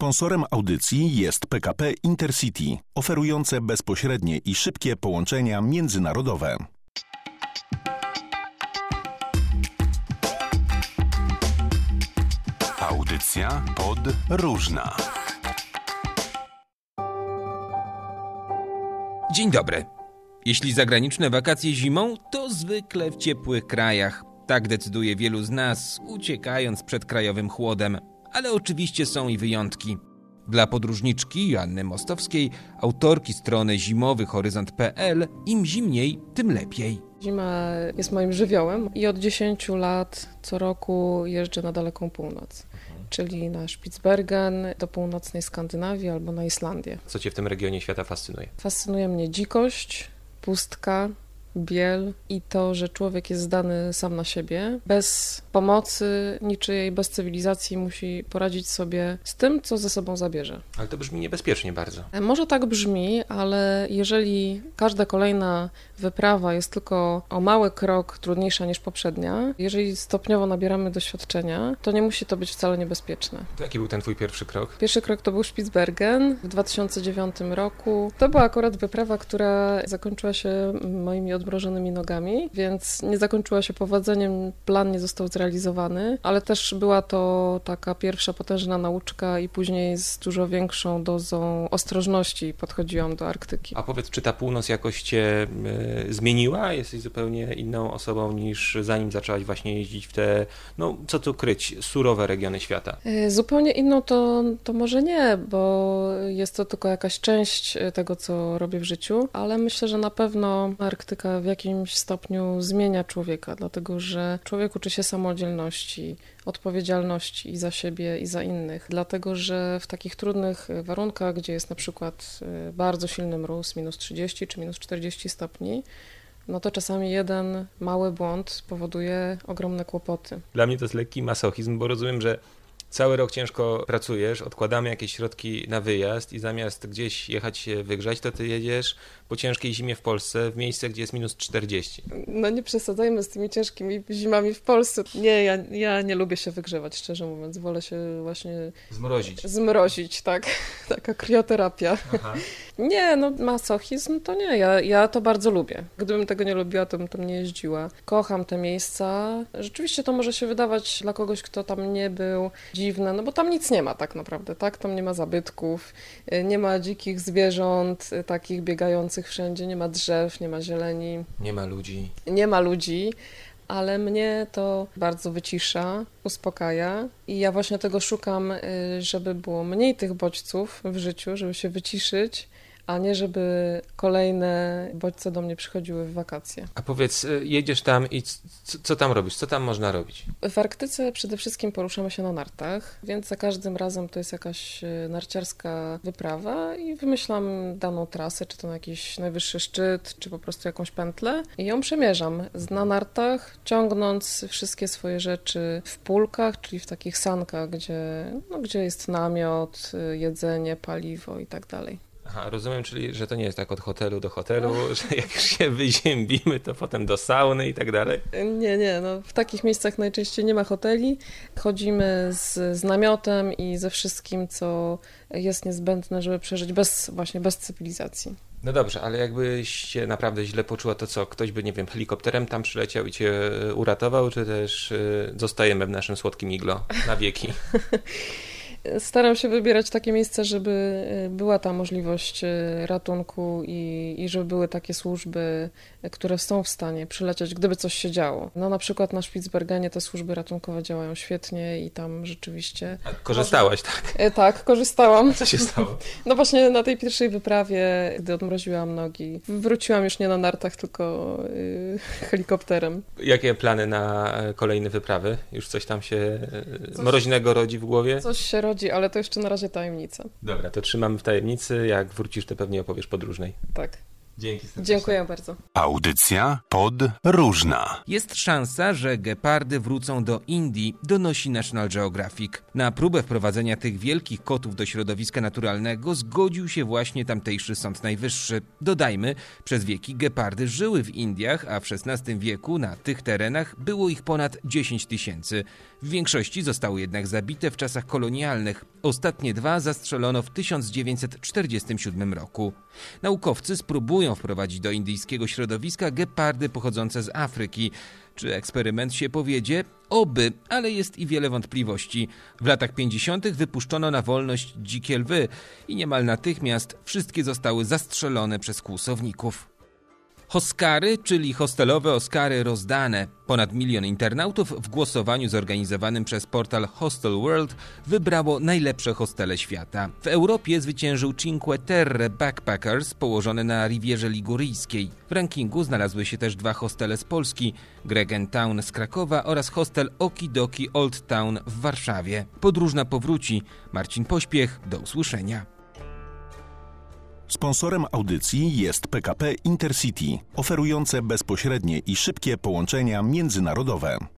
Sponsorem audycji jest PKP Intercity, oferujące bezpośrednie i szybkie połączenia międzynarodowe. Audycja pod różna. Dzień dobry. Jeśli zagraniczne wakacje zimą, to zwykle w ciepłych krajach. Tak decyduje wielu z nas, uciekając przed krajowym chłodem. Ale oczywiście są i wyjątki. Dla podróżniczki Joanny Mostowskiej, autorki strony zimowyhoryzont.pl, im zimniej, tym lepiej. Zima jest moim żywiołem i od 10 lat co roku jeżdżę na daleką północ, czyli na Spitsbergen, do północnej Skandynawii albo na Islandię. Co cię w tym regionie świata fascynuje? Fascynuje mnie dzikość, pustka, biel i to, że człowiek jest zdany sam na siebie, bez pomocy niczyjej, bez cywilizacji musi poradzić sobie z tym, co ze sobą zabierze. Ale to brzmi niebezpiecznie bardzo. Może tak brzmi, ale jeżeli każda kolejna wyprawa jest tylko o mały krok trudniejsza niż poprzednia, jeżeli stopniowo nabieramy doświadczenia, to nie musi to być wcale niebezpieczne. To jaki był ten twój pierwszy krok? Pierwszy krok to był Spitsbergen w 2009 roku. To była akurat wyprawa, która zakończyła się moimi odmrożonymi nogami, więc nie zakończyła się powodzeniem, plan nie został zrealizowany, ale też była to taka pierwsza potężna nauczka i później z dużo większą dozą ostrożności podchodziłam do Arktyki. A powiedz, czy ta północ jakoś cię e, zmieniła? Jesteś zupełnie inną osobą niż zanim zaczęłaś właśnie jeździć w te, no co tu kryć, surowe regiony świata? E, Zupełnie inną to, to może nie, bo jest to tylko jakaś część e, tego, co robię w życiu, ale myślę, że na pewno Arktyka w jakimś stopniu zmienia człowieka, dlatego że człowiek uczy się samodzielności, odpowiedzialności i za siebie, i za innych, dlatego że w takich trudnych e, warunkach, gdzie jest na przykład e, bardzo silny mróz, minus 30 czy minus 40 stopni, no to czasami jeden mały błąd powoduje ogromne kłopoty. Dla mnie to jest lekki masochizm, bo rozumiem, że cały rok ciężko pracujesz, odkładamy jakieś środki na wyjazd i zamiast gdzieś jechać się wygrzać, to ty jedziesz po ciężkiej zimie w Polsce w miejsce, gdzie jest minus 40. No nie przesadzajmy z tymi ciężkimi zimami w Polsce. Nie, ja, ja nie lubię się wygrzewać, szczerze mówiąc. Wolę się właśnie Zmrozić. zmrozić, tak. Taka krioterapia. Aha. Nie, no masochizm to nie. Ja, ja to bardzo lubię. Gdybym tego nie lubiła, to bym tam nie jeździła. Kocham te miejsca. Rzeczywiście to może się wydawać dla kogoś, kto tam nie był, dziwne, no bo tam nic nie ma tak naprawdę, tak? Tam nie ma zabytków, y, nie ma dzikich zwierząt y, takich biegających wszędzie, nie ma drzew, nie ma zieleni, Nie ma ludzi. nie ma ludzi, ale mnie to bardzo wycisza, uspokaja i ja właśnie tego szukam, y, żeby było mniej tych bodźców w życiu, żeby się wyciszyć, a nie żeby kolejne bodźce do mnie przychodziły w wakacje. A powiedz, y, jedziesz tam i c- c- co tam robisz? Co tam można robić? W Arktyce przede wszystkim poruszamy się na nartach, więc za każdym razem to jest jakaś e, narciarska wyprawa i wymyślam daną trasę, czy to na jakiś najwyższy szczyt, czy po prostu jakąś pętlę i ją przemierzam na nartach, ciągnąc wszystkie swoje rzeczy w pulkach, czyli w takich sankach, gdzie, no, gdzie jest namiot, y, jedzenie, paliwo i tak dalej. Aha, rozumiem, czyli że to nie jest tak od hotelu do hotelu, że jak już się wyziębimy, to potem do sauny i tak dalej. Nie, nie, no w takich miejscach najczęściej nie ma hoteli. Chodzimy z, z namiotem i ze wszystkim, co jest niezbędne, żeby przeżyć bez, właśnie bez cywilizacji. No dobrze, ale jakbyś się naprawdę źle poczuła, to co? Ktoś by, nie wiem, helikopterem tam przyleciał i cię e, uratował, czy też e, zostajemy w naszym słodkim iglo na wieki? Staram się wybierać takie miejsca, żeby y, była ta możliwość y, ratunku i, i żeby były takie służby, y, które są w stanie przylecieć, gdyby coś się działo. No na przykład na Spitsbergenie te służby ratunkowe działają świetnie i tam rzeczywiście... A korzystałaś, tak? E, Tak, korzystałam. Co się stało? No właśnie na tej pierwszej wyprawie, gdy odmroziłam nogi, wróciłam już nie na nartach, tylko helikopterem. Jakie plany na e, kolejne wyprawy? Już coś tam się e, mroźnego rodzi w głowie? Coś się rodzi, ale to jeszcze na razie tajemnica. Dobra, to trzymamy w tajemnicy. Jak wrócisz, to pewnie opowiesz podróżnej. Tak. Dzięki serdecznie. Dziękuję bardzo. Audycja pod różna. Jest szansa, że gepardy wrócą do Indii, donosi National Geographic. Na próbę wprowadzenia tych wielkich kotów do środowiska naturalnego zgodził się właśnie tamtejszy Sąd Najwyższy. Dodajmy, przez wieki gepardy żyły w Indiach, a w XVI wieku na tych terenach było ich ponad 10 tysięcy. W większości zostały jednak zabite w czasach kolonialnych. Ostatnie dwa zastrzelono w 1947 roku. Naukowcy spróbują wprowadzić do indyjskiego środowiska gepardy pochodzące z Afryki. Czy eksperyment się powiedzie? Oby, ale jest i wiele wątpliwości. W latach 50. wypuszczono na wolność dzikie lwy i niemal natychmiast wszystkie zostały zastrzelone przez kłusowników. Hoskary, czyli hostelowe Oscary rozdane. Ponad milion internautów w głosowaniu zorganizowanym przez portal Hostel World wybrało najlepsze hostele świata. W Europie zwyciężył Cinque Terre Backpackers położony na Rivierze Liguryjskiej. W rankingu znalazły się też dwa hostele z Polski, Gregen Town z Krakowa oraz hostel Okidoki Old Town w Warszawie. Podróżna powróci. Marcin Pośpiech, do usłyszenia. Sponsorem audycji jest PKP Intercity, oferujące bezpośrednie i szybkie połączenia międzynarodowe.